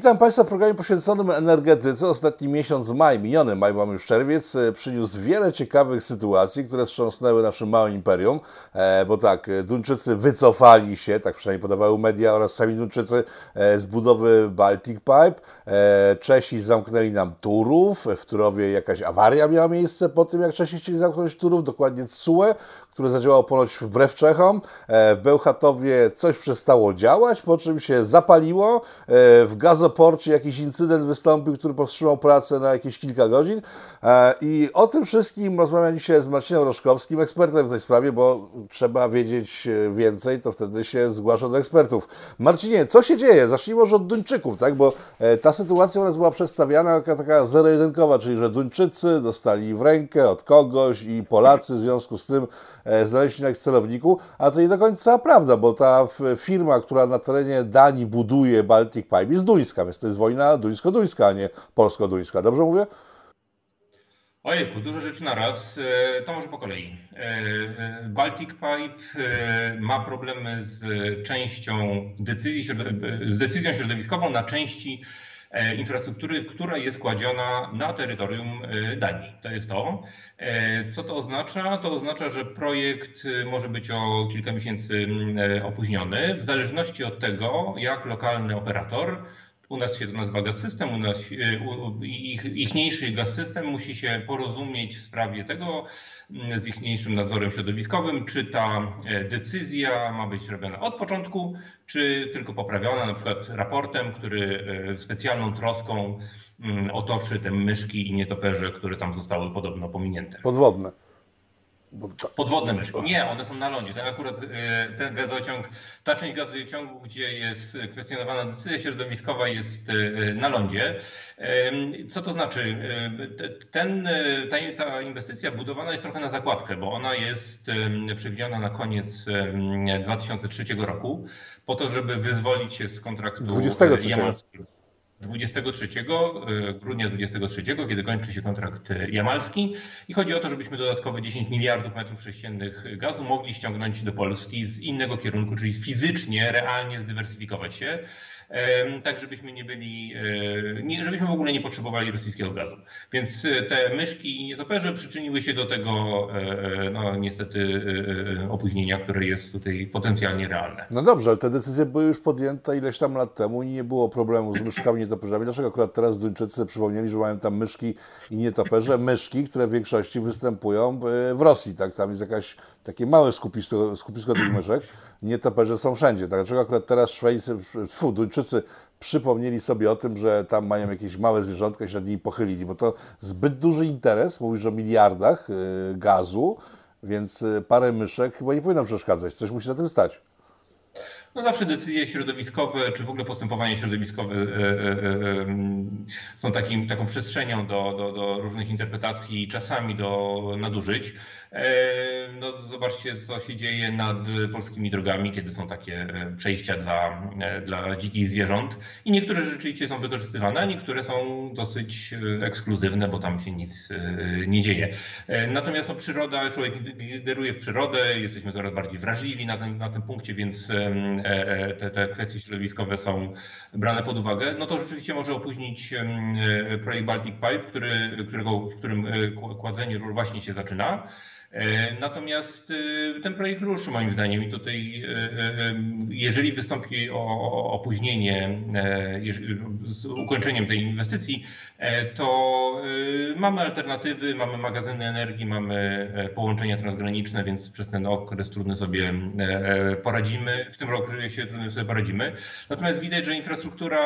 Witam Państwa w programie poświęconym energetyce. Ostatni miesiąc maj, miniony maj, mamy już czerwiec, e, przyniósł wiele ciekawych sytuacji, które wstrząsnęły naszym małym imperium, e, bo tak, e, Duńczycy wycofali się, tak przynajmniej podawały media oraz sami Duńczycy, z budowy Baltic Pipe. Czesi zamknęli nam Turów, w Turowie jakaś awaria miała miejsce po tym, jak Czesi chcieli zamknąć Turów, dokładnie CUE, które zadziałało ponoć wbrew Czechom. W Bełchatowie coś przestało działać, po czym się zapaliło. W gazoporcie jakiś incydent wystąpił, który powstrzymał pracę na jakieś kilka godzin. E, I o tym wszystkim rozmawiam dzisiaj z Marcinem Roszkowskim, ekspertem w tej sprawie, bo trzeba wiedzieć e, więcej, to wtedy się zgłasza do ekspertów. Marcinie, co się dzieje? Zacznijmy może od Duńczyków, tak? bo e, ta sytuacja u nas była przedstawiana jako taka zero-jedynkowa, czyli że Duńczycy dostali w rękę od kogoś i Polacy w związku z tym znaleźli na celowniku, a to nie do końca prawda, bo ta firma, która na terenie Danii buduje Baltic Pipe jest duńska, więc to jest wojna duńsko-duńska, a nie polsko-duńska. Dobrze mówię? Ojejku, dużo rzeczy na raz. E, to może po kolei. E, e, Baltic Pipe ma problemy z częścią decyzji, z decyzją środowiskową na części infrastruktury, która jest kładziona na terytorium Danii. To jest to. Co to oznacza? To oznacza, że projekt może być o kilka miesięcy opóźniony, w zależności od tego, jak lokalny operator u nas się to nazywa gaz system, u nas e, ich, ichniejszy gaz system musi się porozumieć w sprawie tego mm, z ichniejszym nadzorem środowiskowym, czy ta e, decyzja ma być robiona od początku, czy tylko poprawiona na przykład raportem, który e, specjalną troską mm, otoczy te myszki i nietoperze, które tam zostały podobno pominięte. Podwodne. Podwodne myszki. Nie, one są na lądzie. Ten akurat e, ten gazociąg, ta część gazociągu, gdzie jest kwestionowana decyzja środowiskowa, jest e, na lądzie. Co to znaczy? E, ten, ta, ta inwestycja budowana jest trochę na zakładkę, bo ona jest przewidziana na koniec 2003 roku, po to, żeby wyzwolić się z kontraktu 23. 23 e, grudnia 23, kiedy kończy się kontrakt e, jamalski. I chodzi o to, żebyśmy dodatkowe 10 miliardów metrów sześciennych gazu mogli ściągnąć do Polski z innego kierunku, czyli fizycznie, realnie zdywersyfikować się tak żebyśmy nie byli, e, nie, żebyśmy w ogóle nie potrzebowali rosyjskiego gazu. Więc e, te myszki i nietoperze przyczyniły się do tego e, no, niestety opóźnienia, które jest tutaj potencjalnie realne. No dobrze, ale te decyzje były już podjęte ileś tam lat temu i nie było problemu z myszkami nietoperzami. Dlaczego akurat teraz Duńczycy przypomnieli, że mają tam myszki i nietoperze? Myszki, które w większości występują w Rosji, tak? Tam jest jakaś takie małe skupisko, skupisko tych myszek. Nietoperze są wszędzie. Dlaczego akurat teraz Szwejcy, fu, Duńczycy przypomnieli sobie o tym, że tam mają jakieś małe zwierzątka i się nad nimi pochylili, bo to zbyt duży interes, mówisz o miliardach yy, gazu, więc y, parę myszek chyba nie powinno przeszkadzać. Coś musi na tym stać. No zawsze decyzje środowiskowe, czy w ogóle postępowanie środowiskowe e, e, e, są takim, taką przestrzenią do, do, do różnych interpretacji i czasami do nadużyć. No, zobaczcie, co się dzieje nad polskimi drogami, kiedy są takie przejścia dla, dla dzikich zwierząt. I niektóre rzeczywiście są wykorzystywane, a niektóre są dosyć ekskluzywne, bo tam się nic nie dzieje. Natomiast no, przyroda, człowiek ingeruje w przyrodę, jesteśmy coraz bardziej wrażliwi na tym, na tym punkcie, więc E, e, te, te kwestie środowiskowe są brane pod uwagę, no to rzeczywiście może opóźnić e, projekt Baltic Pipe, który, którego, w którym kładzenie rur właśnie się zaczyna. E, natomiast e, ten projekt ruszy moim zdaniem i tutaj, e, jeżeli wystąpi opóźnienie z ukończeniem tej inwestycji, to mamy alternatywy, mamy magazyny energii, mamy połączenia transgraniczne, więc przez ten okres trudny sobie poradzimy. W tym roku się trudno sobie poradzimy. Natomiast widać, że infrastruktura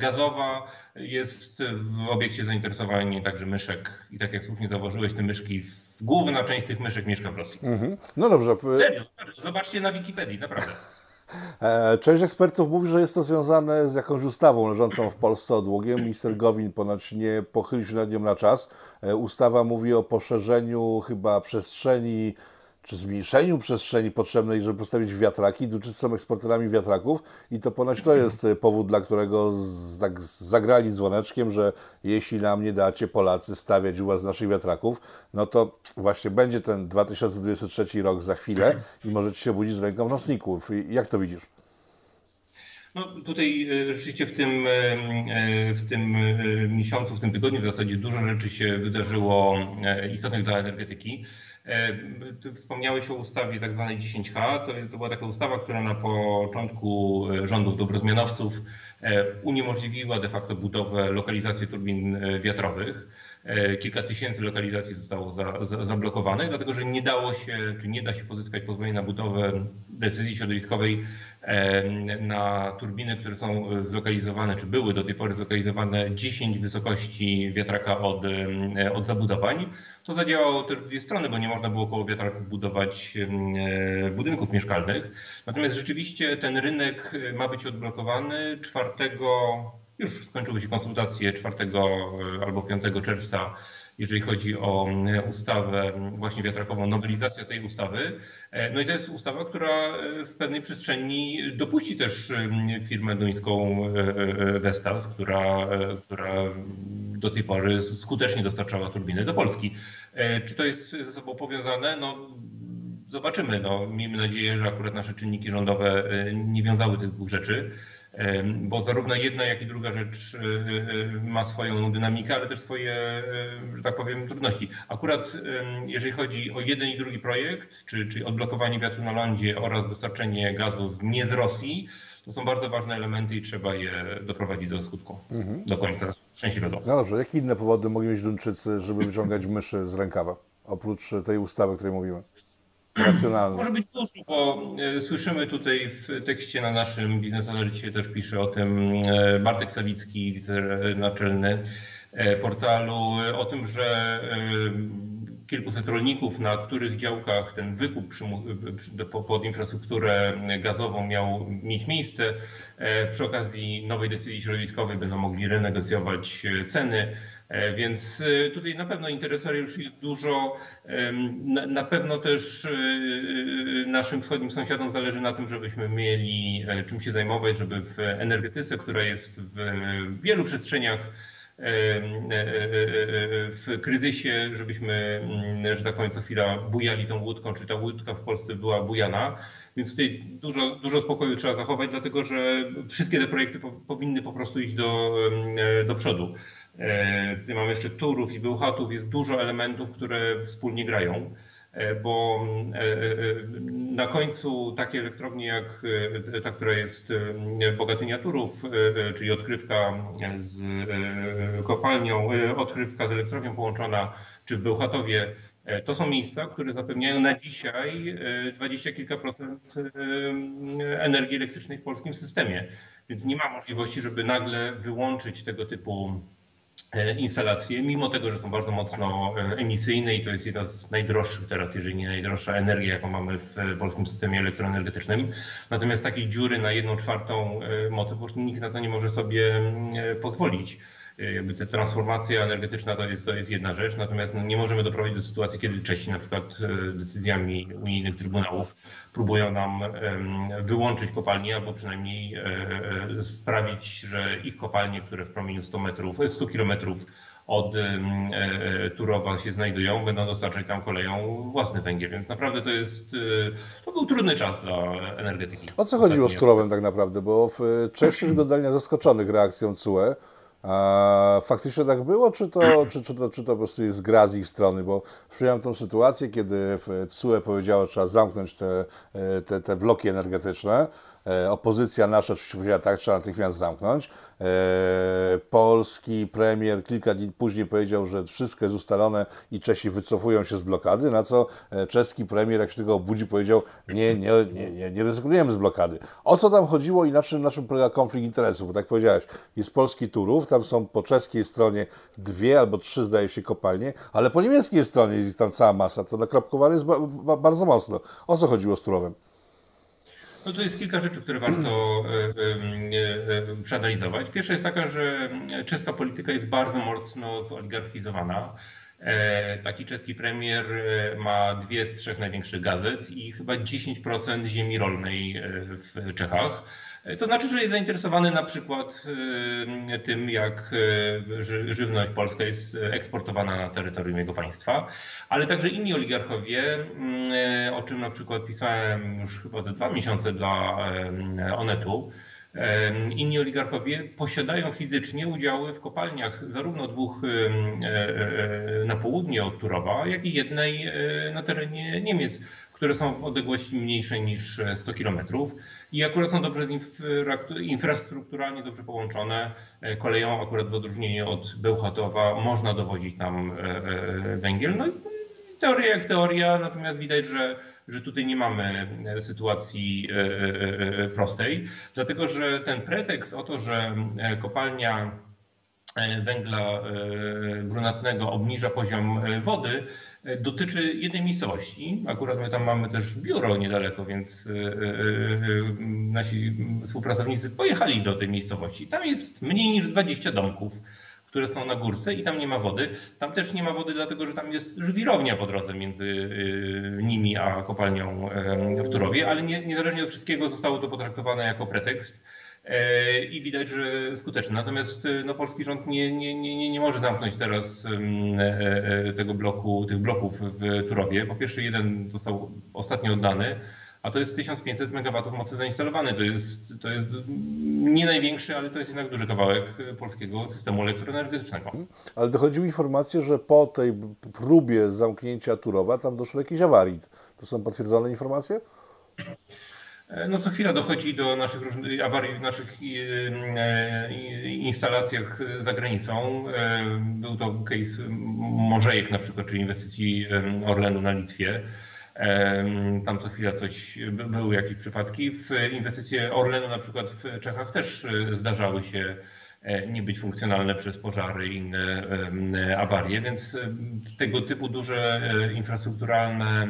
gazowa jest w obiekcie zainteresowania także myszek i tak jak słusznie zauważyłeś, te myszki w główna część tych myszek mieszka w Rosji. Mhm. No dobrze. Serio, zobaczcie na Wikipedii, naprawdę. E, część ekspertów mówi, że jest to związane z jakąś ustawą leżącą w Polsce odłogiem. Minister Gowin ponoć nie pochylił się nad nią na czas. E, ustawa mówi o poszerzeniu chyba przestrzeni czy zmniejszeniu przestrzeni potrzebnej, żeby postawić wiatraki. Duńczycy są eksporterami wiatraków i to ponoć to jest e, powód, dla którego z, tak zagrali dzwoneczkiem, że jeśli nam nie dacie Polacy stawiać u was naszych wiatraków, no to właśnie będzie ten 2023 rok za chwilę i możecie się budzić z ręką w nocników. Jak to widzisz? No tutaj e, rzeczywiście w tym, e, w tym miesiącu, w tym tygodniu w zasadzie dużo rzeczy się wydarzyło istotnych dla energetyki. Ty wspomniałeś o ustawie tak zwanej 10H. To, to była taka ustawa, która na początku rządów dobrozmianowców uniemożliwiła de facto budowę, lokalizację turbin wiatrowych. Kilka tysięcy lokalizacji zostało za, za, zablokowanych, dlatego że nie dało się, czy nie da się pozyskać pozwolenia na budowę decyzji środowiskowej na turbiny, które są zlokalizowane, czy były do tej pory zlokalizowane 10 wysokości wiatraka od, od zabudowań. To zadziałało też w dwie strony, bo nie można było koło wiatraków budować e, budynków mieszkalnych. Natomiast rzeczywiście ten rynek ma być odblokowany 4 już skończyły się konsultacje 4 e, albo 5 czerwca jeżeli chodzi o e, ustawę właśnie wiatrakową, nowelizację tej ustawy. E, no i to jest ustawa, która w pewnej przestrzeni dopuści też firmę duńską Vestas, która, która do tej pory skutecznie dostarczała turbiny do Polski. Czy to jest ze sobą powiązane? No, zobaczymy. No, miejmy nadzieję, że akurat nasze czynniki rządowe nie wiązały tych dwóch rzeczy bo zarówno jedna, jak i druga rzecz e, e, ma swoją dynamikę, ale też swoje, e, że tak powiem, trudności. Akurat jeżeli chodzi o jeden i drugi projekt, czy, czy odblokowanie wiatru na lądzie oraz dostarczenie gazu z, nie z Rosji, to są bardzo ważne elementy i trzeba je doprowadzić do skutku, mhm. do końca szczęśliwego. No dobrze, jakie inne powody mogli mieć Duńczycy, żeby wyciągać myszy z rękawa, oprócz tej ustawy, o której mówimy? Racjonalne. Może być dużo, bo e, słyszymy tutaj w tekście na naszym Biznes Alercie też pisze o tym e, Bartek Sawicki, wicenaczelny e, portalu, o tym, że kilkuset rolników, na których działkach ten wykup pod infrastrukturę gazową miał mieć miejsce. Przy okazji nowej decyzji środowiskowej będą mogli renegocjować ceny. E, więc e, tutaj na pewno interesariuszy jest dużo. Na pewno też e, naszym wschodnim sąsiadom zależy na tym, żebyśmy mieli czym się zajmować, żeby w energetyce, która jest w wielu przestrzeniach w kryzysie, żebyśmy, mm, że tak powiem, co chwila bujali tą łódką, czy ta łódka w Polsce była bujana. Więc tutaj dużo, dużo spokoju trzeba zachować, dlatego że wszystkie te projekty powinny po prostu iść do, do przodu. E, tutaj mamy jeszcze Turów i Bełchatów, jest dużo elementów, które wspólnie grają, e, bo e, na końcu takie elektrownie jak ta, która jest Bogatynia Turów, czyli odkrywka z kopalnią, odkrywka z elektrownią połączona, czy w Bełchatowie, to są miejsca, które zapewniają na dzisiaj dwadzieścia kilka procent energii elektrycznej w polskim systemie. Więc nie ma możliwości, żeby nagle wyłączyć tego typu E, instalacje, mimo tego, że są bardzo mocno e, emisyjne i to jest jedna z najdroższych teraz, jeżeli nie najdroższa energia, jaką mamy w polskim systemie elektroenergetycznym. Natomiast takiej dziury na jedną czwartą e, mocy nikt na to nie może sobie pozwolić. E, jakby ta transformacja energetyczna to jest, to jest jedna rzecz, natomiast no, nie możemy doprowadzić do sytuacji, kiedy Czesi na przykład e, decyzjami unijnych trybunałów próbują nam wyłączyć kopalnie albo przynajmniej e, sprawić, że ich kopalnie, które w promieniu 100 metrów, 100 kilometrów od Turowa się znajdują, będą dostarczać tam koleją własny węgiel. Więc naprawdę to jest, to był trudny czas dla energetyki. O co chodziło z Turowem tak naprawdę? Bo Czesi wyglądali na zaskoczonych reakcją CUE. A faktycznie tak było, czy to, czy, czy, to, czy to po prostu jest gra z ich strony? Bo przyjąłem tą sytuację, kiedy CUE powiedziało, że trzeba zamknąć te, te, te bloki energetyczne. E, opozycja nasza oczywiście powiedziała tak, trzeba natychmiast zamknąć. E, polski premier kilka dni później powiedział, że wszystko jest ustalone i Czesi wycofują się z blokady, na co e, czeski premier, jak się tego obudzi, powiedział, nie, nie, nie, nie, rezygnujemy z blokady. O co tam chodziło i na czym, na polega konflikt interesów? Bo tak powiedziałeś, jest polski Turów, tam są po czeskiej stronie dwie albo trzy, zdaje się, kopalnie, ale po niemieckiej stronie jest tam cała masa. To nakropkowane jest ba ba bardzo mocno. O co chodziło z Turowem? No to jest kilka rzeczy, które warto e, e, e, przeanalizować. Pierwsza jest taka, że czeska polityka jest bardzo mocno zoligarchizowana. Taki czeski premier ma dwie z trzech największych gazet i chyba 10% ziemi rolnej w Czechach. To znaczy, że jest zainteresowany na przykład e, tym, jak e, żywność polska jest eksportowana na terytorium jego państwa, ale także inni oligarchowie, mm, e, o czym na przykład pisałem już chyba ze dwa miesiące dla Onetu, Inni oligarchowie posiadają fizycznie udziały w kopalniach zarówno dwóch na południe od Turowa, jak i jednej na terenie Niemiec, które są w odległości mniejszej niż 100 km i akurat są dobrze infrastrukturalnie dobrze połączone koleją, akurat w odróżnieniu od Bełchatowa można dowodzić tam węgiel. No i teoria jak teoria, natomiast widać, że, że tutaj nie mamy sytuacji prostej, dlatego że ten pretekst o to, że kopalnia węgla brunatnego obniża poziom wody, dotyczy jednej miejscowości. Akurat my tam mamy też biuro niedaleko, więc nasi współpracownicy pojechali do tej miejscowości. Tam jest mniej niż 20 domków które są na górce i tam nie ma wody. Tam też nie ma wody, dlatego że tam jest żwirownia po drodze między y, nimi a kopalnią w Turowie, ale nie, niezależnie od wszystkiego zostało to potraktowane jako pretekst e, i widać, że skuteczny. Natomiast y, no, polski rząd nie, nie, nie, nie może zamknąć teraz e, e, tego bloku, tych bloków w Turowie. Po pierwsze, jeden został ostatnio oddany, a to jest 1500 MW mocy zainstalowanej. To jest, to jest nie największy, ale to jest jednak duży kawałek polskiego systemu elektroenergetycznego. Ale dochodziły informacje, że po tej próbie zamknięcia Turowa tam doszło do jakiejś awarii. To są potwierdzone informacje? No co chwila dochodzi do naszych różnych awarii w naszych e, instalacjach za granicą. E, był to case Morzejek na przykład, czyli inwestycji Orlenu na Litwie. Tam co chwila coś, były jakieś przypadki. W inwestycje Orlenu na przykład w Czechach też e, zdarzały się e, nie być funkcjonalne przez pożary i inne awarie, więc tego typu duże e, infrastrukturalne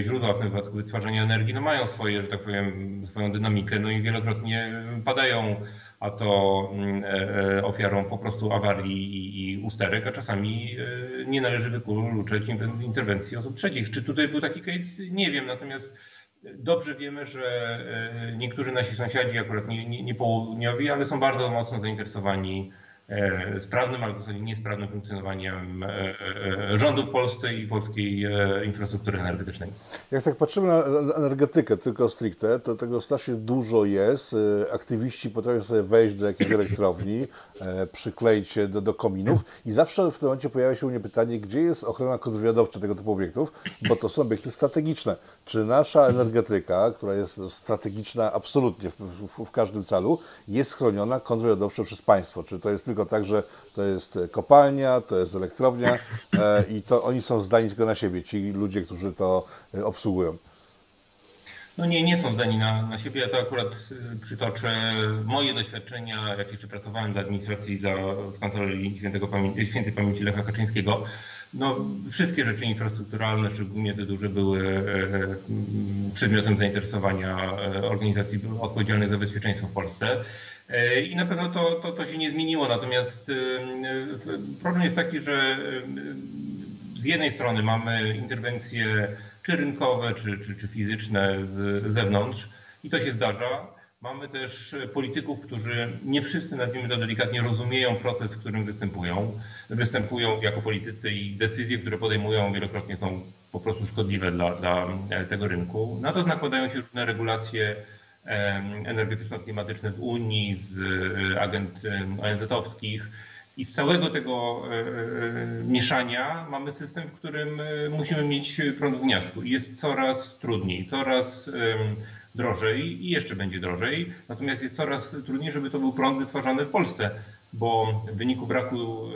źródła, w tym wypadku wytwarzania energii, no mają swoje, że tak powiem, swoją dynamikę, no i wielokrotnie padają a to mm, e, e, ofiarą po prostu awarii i usterek, a czasami e, nie należy wykluczyć interwencji osób trzecich. Czy tutaj był taki case? Nie wiem, natomiast dobrze wiemy, że niektórzy nasi sąsiadzi, akurat nie, nie, nie południowi, ale są bardzo mocno zainteresowani E, sprawnym, ale w zasadzie niesprawnym funkcjonowaniem e, e, rządu w Polsce i polskiej infrastruktury energetycznej. Jak tak patrzymy na energetykę tylko stricte, to tego strasznie dużo jest. Aktywiści potrafią sobie wejść do jakiejś elektrowni, przykleić się do, do kominów i zawsze w tym momencie pojawia się u mnie pytanie, gdzie jest ochrona kontrwywiadowcza tego typu obiektów, bo to są obiekty strategiczne. Czy nasza energetyka, która jest strategiczna absolutnie w, w, w każdym celu, jest chroniona kontrwywiadowczo przez państwo? Czy to jest tylko tak, że to jest kopalnia, to jest elektrownia e, i to oni są zdani tylko na siebie, ci ludzie, którzy to e, obsługują. No nie, nie są zdani na, na siebie. Ja to akurat y, przytoczę moje doświadczenia, jak jeszcze pracowałem dla administracji dla, w Kancelarii Świętego Pamię Świętej Pamięci Lecha Kaczyńskiego. No, wszystkie rzeczy infrastrukturalne, szczególnie te duże, były e, przedmiotem zainteresowania organizacji odpowiedzialnych za bezpieczeństwo w Polsce. E, I na pewno to, to, to się nie zmieniło. Natomiast e, problem jest taki, że z jednej strony mamy interwencje czy rynkowe, czy, czy, czy fizyczne z zewnątrz i to się zdarza. Mamy też polityków, którzy nie wszyscy, nazwijmy to delikatnie, rozumieją proces, w którym występują. Występują jako politycy i decyzje, które podejmują, wielokrotnie są po prostu szkodliwe dla, dla tego rynku. Na to nakładają się różne regulacje energetyczno-klimatyczne z Unii, z e, agent ONZ-owskich. I z całego tego e, e, mieszania mamy system, w którym musimy mieć prąd w gniazdku. I jest coraz trudniej, coraz drożej i jeszcze będzie drożej. Natomiast jest coraz trudniej, żeby to był prąd wytwarzany w Polsce, bo w wyniku braku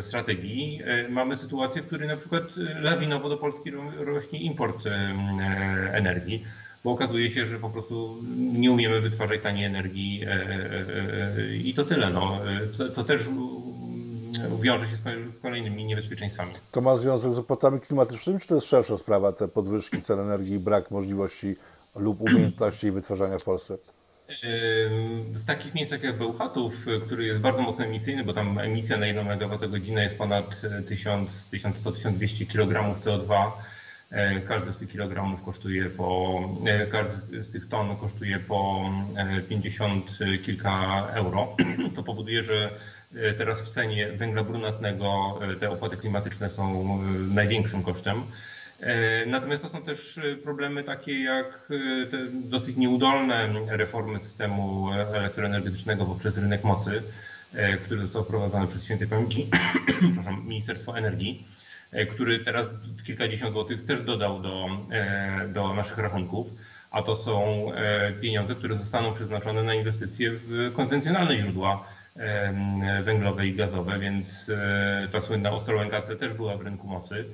strategii mamy sytuację, w której na przykład lawinowo do Polski rośnie import energii bo okazuje się, że po prostu nie umiemy wytwarzać taniej energii e, e, e, i to tyle. No. Co też wiąże się z kolejnymi niebezpieczeństwami. To ma związek z opłatami klimatycznymi, czy to jest szersza sprawa, te podwyżki cen energii, brak możliwości lub umiejętności wytwarzania w Polsce? W takich miejscach jak Bełchatów, który jest bardzo mocno emisyjny, bo tam emisja na 1 MWh jest ponad 1000, 1100-1200 kg CO2, E, każdy z tych kilogramów kosztuje po, e, każdy z tych ton kosztuje po 50 e, kilka euro. To powoduje, że teraz w cenie węgla brunatnego te opłaty klimatyczne są największym kosztem. Natomiast to są też problemy takie jak dosyć nieudolne reformy systemu elektroenergetycznego poprzez rynek mocy, który został wprowadzony przez świętej pamięci Ministerstwo Energii który teraz kilkadziesiąt złotych też dodał do, do naszych rachunków a to są e, pieniądze, które zostaną przeznaczone na inwestycje w konwencjonalne źródła węglowe i gazowe, więc e, ta słynna Ostrołęka C też była w rynku mocy.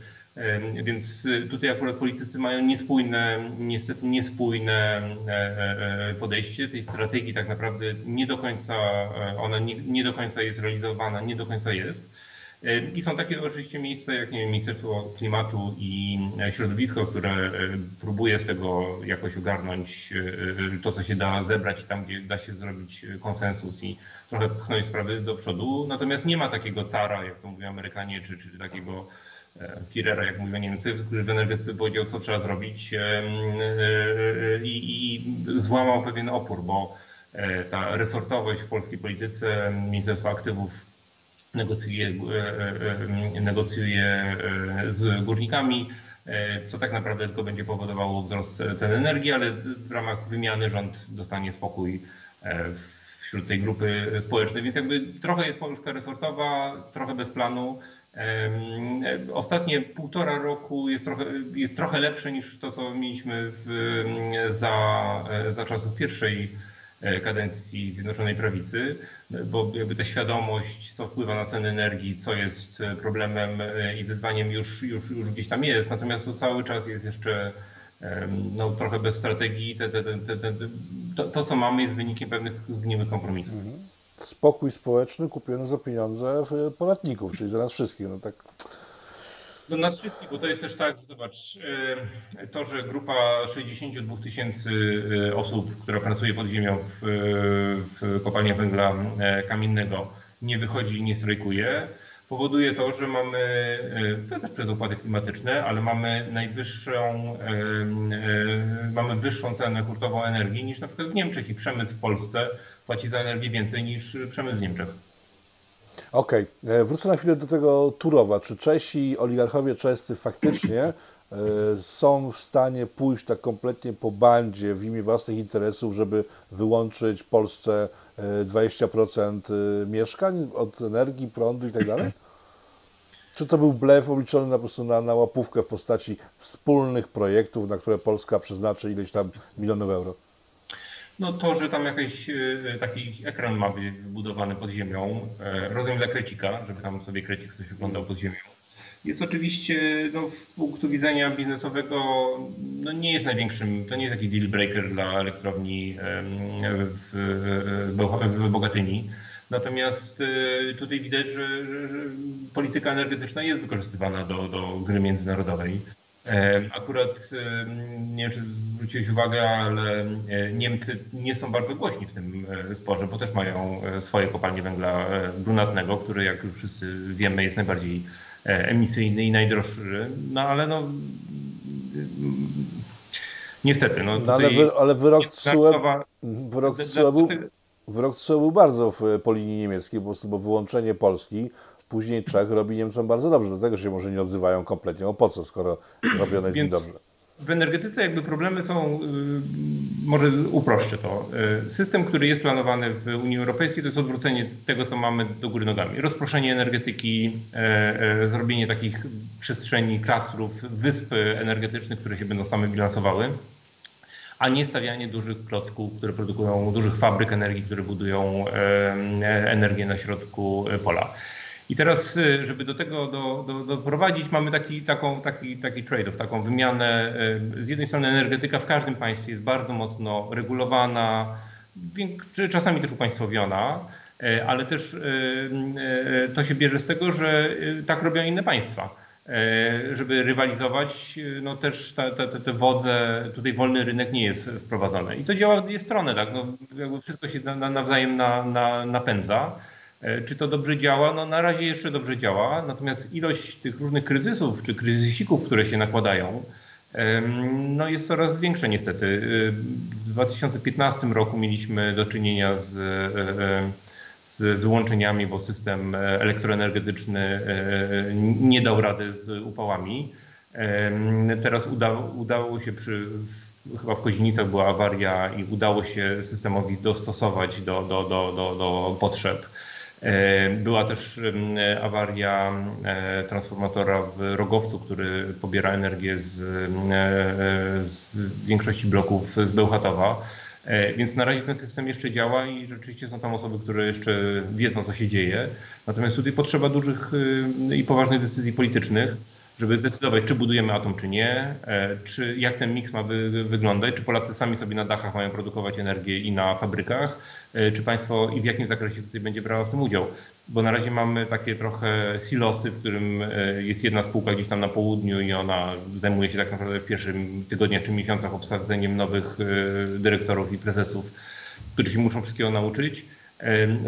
Więc e, tutaj akurat politycy mają niespójne, niestety niespójne podejście tej strategii tak naprawdę nie do końca, ona nie, nie do końca jest realizowana, nie do końca jest. I są takie oczywiście miejsca jak nie wiem, Ministerstwo Klimatu i Środowisko, które próbuje z tego jakoś ogarnąć to, co się da zebrać tam, gdzie da się zrobić konsensus i trochę pchnąć sprawy do przodu. Natomiast nie ma takiego cara, jak to mówią Amerykanie, czy, czy takiego Firera, jak mówią Niemcy, który w energetyce powiedział, co trzeba zrobić i, i złamał pewien opór, bo ta resortowość w polskiej polityce, Ministerstwo Aktywów negocjuje, e, e, negocjuje e, z górnikami, co tak naprawdę tylko będzie powodowało wzrost cen energii, ale w ramach wymiany rząd dostanie spokój wśród tej grupy społecznej. Więc jakby trochę jest Polska resortowa, trochę bez planu. Ostatnie półtora roku jest trochę, jest trochę lepsze niż to, co mieliśmy w, za, za czasów pierwszej kadencji Zjednoczonej Prawicy, bo jakby ta świadomość, co wpływa na ceny energii, co jest e, problemem e, i wyzwaniem już, już, już gdzieś tam jest, natomiast to cały czas jest jeszcze no, trochę bez strategii. Te, te, te, to, to, co mamy, jest wynikiem pewnych zgniłych kompromisów. Mhm. Spokój społeczny kupiony za pieniądze podatników, czyli za nas wszystkich. No tak do nas wszystkich, bo to jest też tak, że zobacz, e, to, że grupa 62 tysięcy e, osób, która pracuje pod ziemią w, w kopalniach węgla e, kamiennego, nie wychodzi nie strajkuje, powoduje to, że mamy, to też przez opłaty klimatyczne, ale mamy najwyższą, mamy wyższą cenę hurtową energii niż na przykład w Niemczech i przemysł w Polsce płaci za energię więcej niż przemysł w Niemczech. Okej, okay. E, wrócę na chwilę do tego Turowa. Czy Czesi, oligarchowie czescy faktycznie e, są w stanie pójść tak kompletnie po bandzie w imię własnych interesów, żeby wyłączyć Polsce 20% e, mieszkań od energii, prądu i tak dalej? Czy to był blef obliczony na, po prostu na, na łapówkę w postaci wspólnych projektów, na które Polska przeznaczy ileś tam milionów euro? No to, że tam jakiś e, taki ekran ma być wybudowany pod ziemią, e, rozumiem dla krecika, żeby tam sobie krecik coś oglądał pod ziemią. Jest oczywiście no, z punktu widzenia biznesowego no, nie jest największym, to nie jest taki deal breaker dla elektrowni w, w Bogatyni. Natomiast e, tutaj widać, że, że, że, polityka energetyczna jest wykorzystywana do, do gry międzynarodowej. Akurat nie wiem, czy zwróciłeś uwagę, ale e, Niemcy nie są bardzo głośni w tym e, sporze, bo też mają e, swoje kopalnie węgla brunatnego, który jak już wszyscy wiemy jest najbardziej emisyjny i najdroższy. No ale no niestety. No, no ale, wy, ale wyrok TSUE, wyrok był, wyrok był bardzo w, po linii niemieckiej, prostu, bo wyłączenie Polski później Czech robi Niemcom bardzo dobrze. Dlatego się może nie odzywają kompletnie. O po co, skoro robione jest Więc... im dobrze? w energetyce jakby problemy są, y, może uproszczę to. Y, system, który jest planowany w Unii Europejskiej, to jest odwrócenie tego, co mamy do góry nogami. Rozproszenie energetyki, e, zrobienie takich przestrzeni, klastrów, wysp energetycznych, które się będą same bilansowały, a nie stawianie dużych klocków, które produkują, dużych fabryk energii, które budują energię na środku pola. I teraz, y, żeby do tego do, do, doprowadzić, mamy taki, taką, taki, taki trade-off, taką wymianę. Y, z jednej strony energetyka w każdym państwie jest bardzo mocno regulowana, czasami też upaństwowiona, y, ale też to się bierze z tego, że tak robią inne państwa. Żeby rywalizować, no też te, te, te wodze, tutaj wolny rynek nie jest wprowadzony. I to działa w dwie strony, tak? No, wszystko się nawzajem na, na, napędza. E, czy to dobrze działa? No na razie jeszcze dobrze działa, natomiast ilość tych różnych kryzysów czy kryzysików, które się nakładają, no jest coraz większa niestety. E, w 2015 roku mieliśmy do czynienia z, e, z wyłączeniami, bo system elektroenergetyczny nie dał rady z upałami. Teraz udało, się przy, chyba w Kozinicach była awaria i udało się systemowi dostosować do, do, do, do, do potrzeb. Była też awaria transformatora w Rogowcu, który pobiera energię z, z większości bloków z Bełchatowa. Więc na razie ten system jeszcze działa i rzeczywiście są tam osoby, które jeszcze wiedzą, co się dzieje. Natomiast tutaj potrzeba dużych i poważnych decyzji politycznych żeby zdecydować, czy budujemy atom, czy nie, e, czy jak ten miks ma wy, wyglądać, czy Polacy sami sobie na dachach mają produkować energię i na fabrykach, e, czy państwo i w jakim zakresie tutaj będzie brało w tym udział. Bo na razie mamy takie trochę silosy, w którym e, jest jedna spółka gdzieś tam na południu i ona zajmuje się tak naprawdę w pierwszym tygodniach czy miesiącach obsadzeniem nowych dyrektorów i prezesów, którzy się muszą wszystkiego nauczyć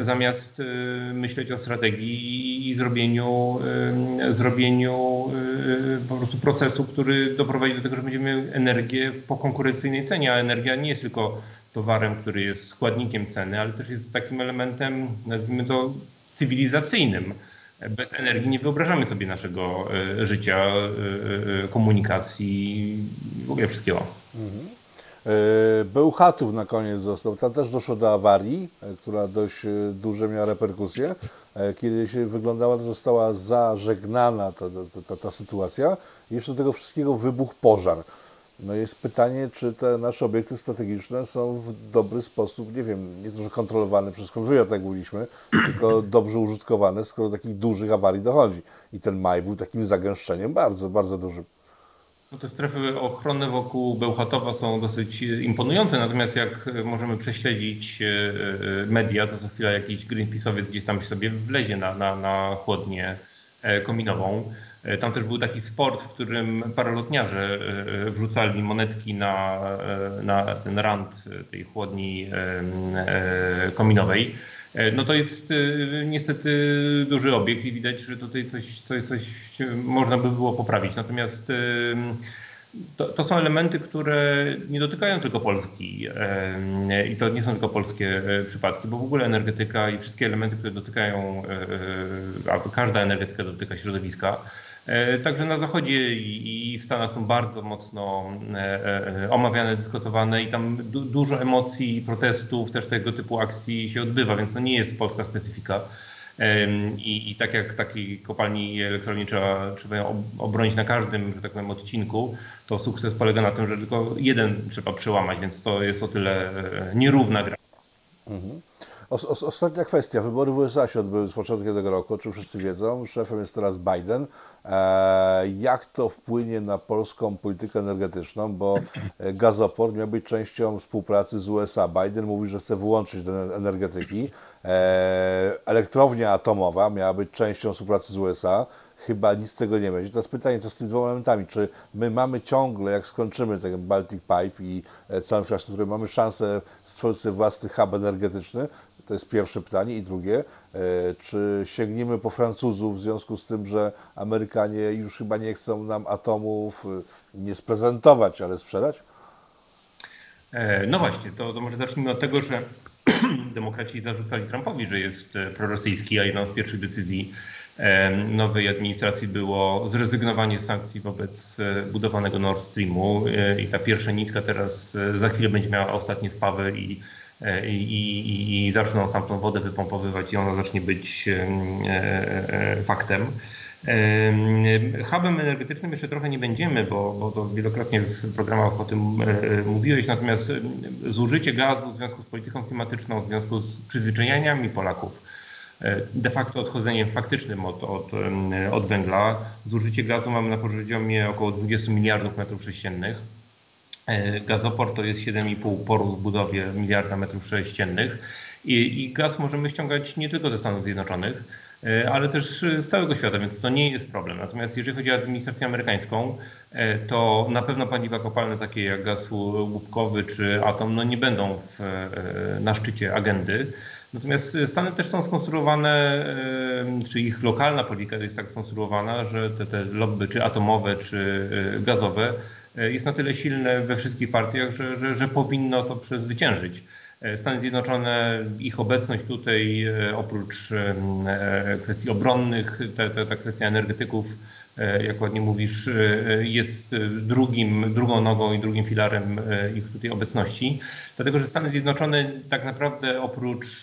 zamiast y, myśleć o strategii i zrobieniu, zrobieniu y, po prostu procesu, który doprowadzi do tego, że będziemy energię po konkurencyjnej cenie, a energia nie jest tylko towarem, który jest składnikiem ceny, ale też jest takim elementem, nazwijmy to, cywilizacyjnym. Bez energii nie wyobrażamy sobie naszego y, życia, komunikacji, w ogóle wszystkiego. Mhm. E, Bełchatów na koniec został. Tam też doszło do awarii, e, która dość e, duże miała reperkusje. Kiedy się wyglądała, została zażegnana ta, ta, ta, ta sytuacja. Jeszcze do tego wszystkiego wybuchł pożar. No jest pytanie, czy te nasze obiekty strategiczne są w dobry sposób, nie wiem, nie to, że kontrolowane przez konwyjat, jak mówiliśmy, tylko dobrze użytkowane, skoro do takich dużych awarii dochodzi. I ten maj był takim zagęszczeniem bardzo, bardzo dużym. No te strefy ochronne wokół Bełchatowa są dosyć imponujące, natomiast jak możemy prześledzić e, e, media, to za chwilę jakiś Greenpeace'owiec gdzieś tam sobie wlezie na, na, na chłodnię e, kominową. Tam też był taki sport, w którym paralotniarze wrzucali monetki na, na ten rand tej chłodni kominowej. E, no to jest e, niestety duży obiekt i widać, że tutaj coś, coś, coś można by było poprawić. Natomiast e, to, to, są elementy, które nie dotykają tylko Polski i to nie są tylko polskie przypadki, bo w ogóle energetyka i wszystkie elementy, które dotykają, a każda energetyka dotyka środowiska, także na Zachodzie i w Stanach są bardzo mocno e, e, omawiane, dyskutowane i tam du dużo emocji protestów, też tego typu akcji się odbywa, więc to nie jest polska specyfika. I, I, tak jak takiej kopalni elektrowni trzeba, trzeba ją obronić na każdym, że tak powiem, odcinku, to sukces polega na tym, że tylko jeden trzeba przełamać, więc to jest o tyle nierówna gra. Mhm. Ostatnia kwestia. Wybory w USA się odbyły z początku tego roku, o czym wszyscy wiedzą. Szefem jest teraz Biden. E, jak to wpłynie na polską politykę energetyczną, bo e, gazoport miał być częścią współpracy z USA. Biden mówi, że chce wyłączyć do energetyki. E, elektrownia atomowa miała być częścią współpracy z USA chyba nic z tego nie będzie. Teraz pytanie, co z tymi dwoma elementami? Czy my mamy ciągle, jak skończymy ten Baltic Pipe i całą infrastrukturę, mamy szansę stworzyć własny hub energetyczny, to jest pierwsze pytanie. I drugie, e, czy sięgniemy po Francuzów w związku z tym, że Amerykanie już chyba nie chcą nam atomów e, nie sprezentować, ale sprzedać? E, no właśnie, to, to może zacznijmy od tego, że demokraci zarzucali Trumpowi, że jest prorosyjski, a jedną z pierwszych decyzji nowej administracji było zrezygnowanie z sankcji wobec budowanego Nord Streamu i ta pierwsza nitka teraz za chwilę będzie miała ostatnie spawy i i, i, i zaczną stamtąd wodę wypompowywać i ona zacznie być e, e, faktem. Hubem energetycznym jeszcze trochę nie będziemy, bo, bo to wielokrotnie w programach o tym mówiłeś, natomiast zużycie gazu w związku z polityką klimatyczną, w związku z przyzwyczajeniami Polaków, de facto odchodzeniem faktycznym od, od, od węgla, zużycie gazu mamy na poziomie około 20 miliardów metrów sześciennych E, gazoport to jest 7,5 porów w budowie miliarda metrów sześciennych I, i gaz możemy ściągać nie tylko ze Stanów Zjednoczonych, e, ale też z całego świata, więc to nie jest problem. Natomiast jeżeli chodzi o administrację amerykańską, e, to na pewno paliwa kopalne takie jak gaz łupkowy czy atom no nie będą w, na szczycie agendy. Natomiast Stany też są skonstruowane, czy ich lokalna polityka jest tak skonstruowana, że te, te lobby, czy atomowe, czy gazowe, E, jest na tyle silne we wszystkich partiach, że, że, że powinno to przezwyciężyć. Stany Zjednoczone, ich obecność tutaj, oprócz kwestii obronnych, ta, ta, ta kwestia energetyków, jak ładnie mówisz, jest drugim, drugą nogą i drugim filarem ich tutaj obecności. Dlatego, że Stany Zjednoczone tak naprawdę oprócz,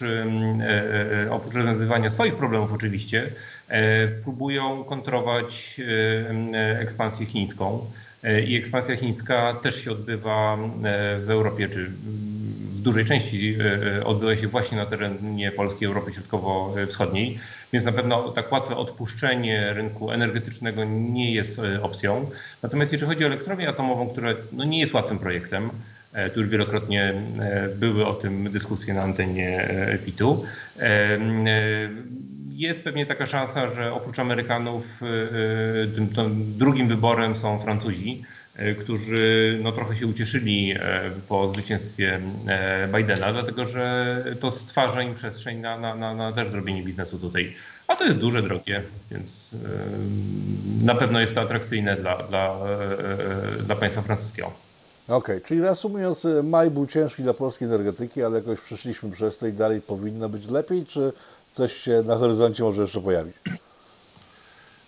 oprócz rozwiązywania swoich problemów oczywiście, próbują kontrować ekspansję chińską. I ekspansja chińska też się odbywa w Europie, czy w dużej części odbywa się właśnie na terenie Polski, Europy Środkowo-Wschodniej, więc na pewno tak łatwe odpuszczenie rynku energetycznego nie jest opcją. Natomiast jeżeli chodzi o elektrownię atomową, która no nie jest łatwym projektem, tu już wielokrotnie były o tym dyskusje na antenie PIT-u jest pewnie taka szansa, że oprócz Amerykanów tym, drugim wyborem są Francuzi, którzy no, trochę się ucieszyli po zwycięstwie Bidena, dlatego że to stwarza im przestrzeń na, na, na, na też zrobienie biznesu tutaj. A to jest duże, drogie, więc na pewno jest to atrakcyjne dla, dla, dla państwa francuskiego. Okej, okay, czyli reasumując, maj był ciężki dla polskiej energetyki, ale jakoś przeszliśmy przez to i dalej powinno być lepiej, czy coś się na horyzoncie może jeszcze pojawić.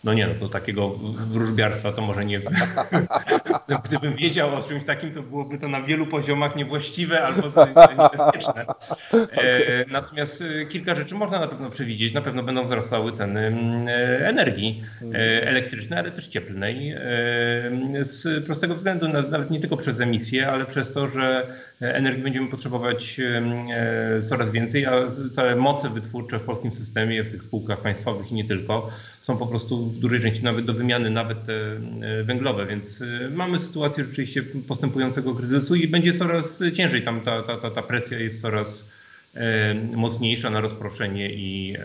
No nie, no to takiego wróżbiarstwa to może nie. Gdybym wiedział o czymś takim, to byłoby to na wielu poziomach niewłaściwe albo niebezpieczne. E, natomiast e, kilka rzeczy można na pewno przewidzieć. Na pewno będą wzrastały ceny e, energii elektrycznej, ale też cieplnej. Z prostego względu, nawet nie tylko przez emisję, ale przez to, że energii będziemy potrzebować coraz więcej, a całe moce wytwórcze w polskim systemie, w tych spółkach państwowych i nie tylko, są po prostu w dużej części nawet do wymiany, nawet te e, węglowe, więc e, mamy sytuację rzeczywiście postępującego kryzysu i będzie coraz ciężej. Tam ta, ta, ta, ta presja jest coraz e, mocniejsza na rozproszenie i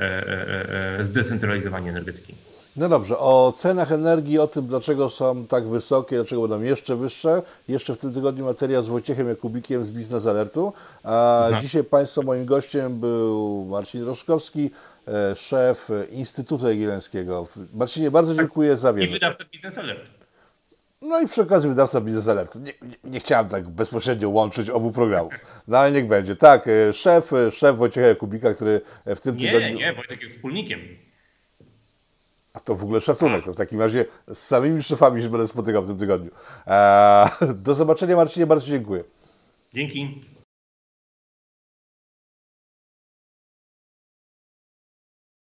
zdecentralizowanie energetyki. No dobrze, o cenach energii, o tym dlaczego są tak wysokie, dlaczego będą jeszcze wyższe. Jeszcze w tym tygodniu materiał z Wojciechem Jakubikiem z Biznes Alertu. A dzisiaj Państwa moim gościem był Marcin Roszkowski, E, szef Instytutu Jagiellońskiego. Marcinie, bardzo tak. dziękuję za wiedzę. I wydawca Biznes Alert. No i przy okazji wydawca Biznes Alert. Nie, nie, nie, chciałem tak bezpośrednio łączyć obu programów, no ale niech będzie. Tak, e, szef, e, szef Wojciecha Jakubika, który w tym nie, tygodniu... Nie, nie, Wojtek jest wspólnikiem. A to w ogóle szacunek. To w takim razie z samymi szefami się będę spotykał w tym tygodniu. Do zobaczenia Marcinie, bardzo dziękuję. Dzięki.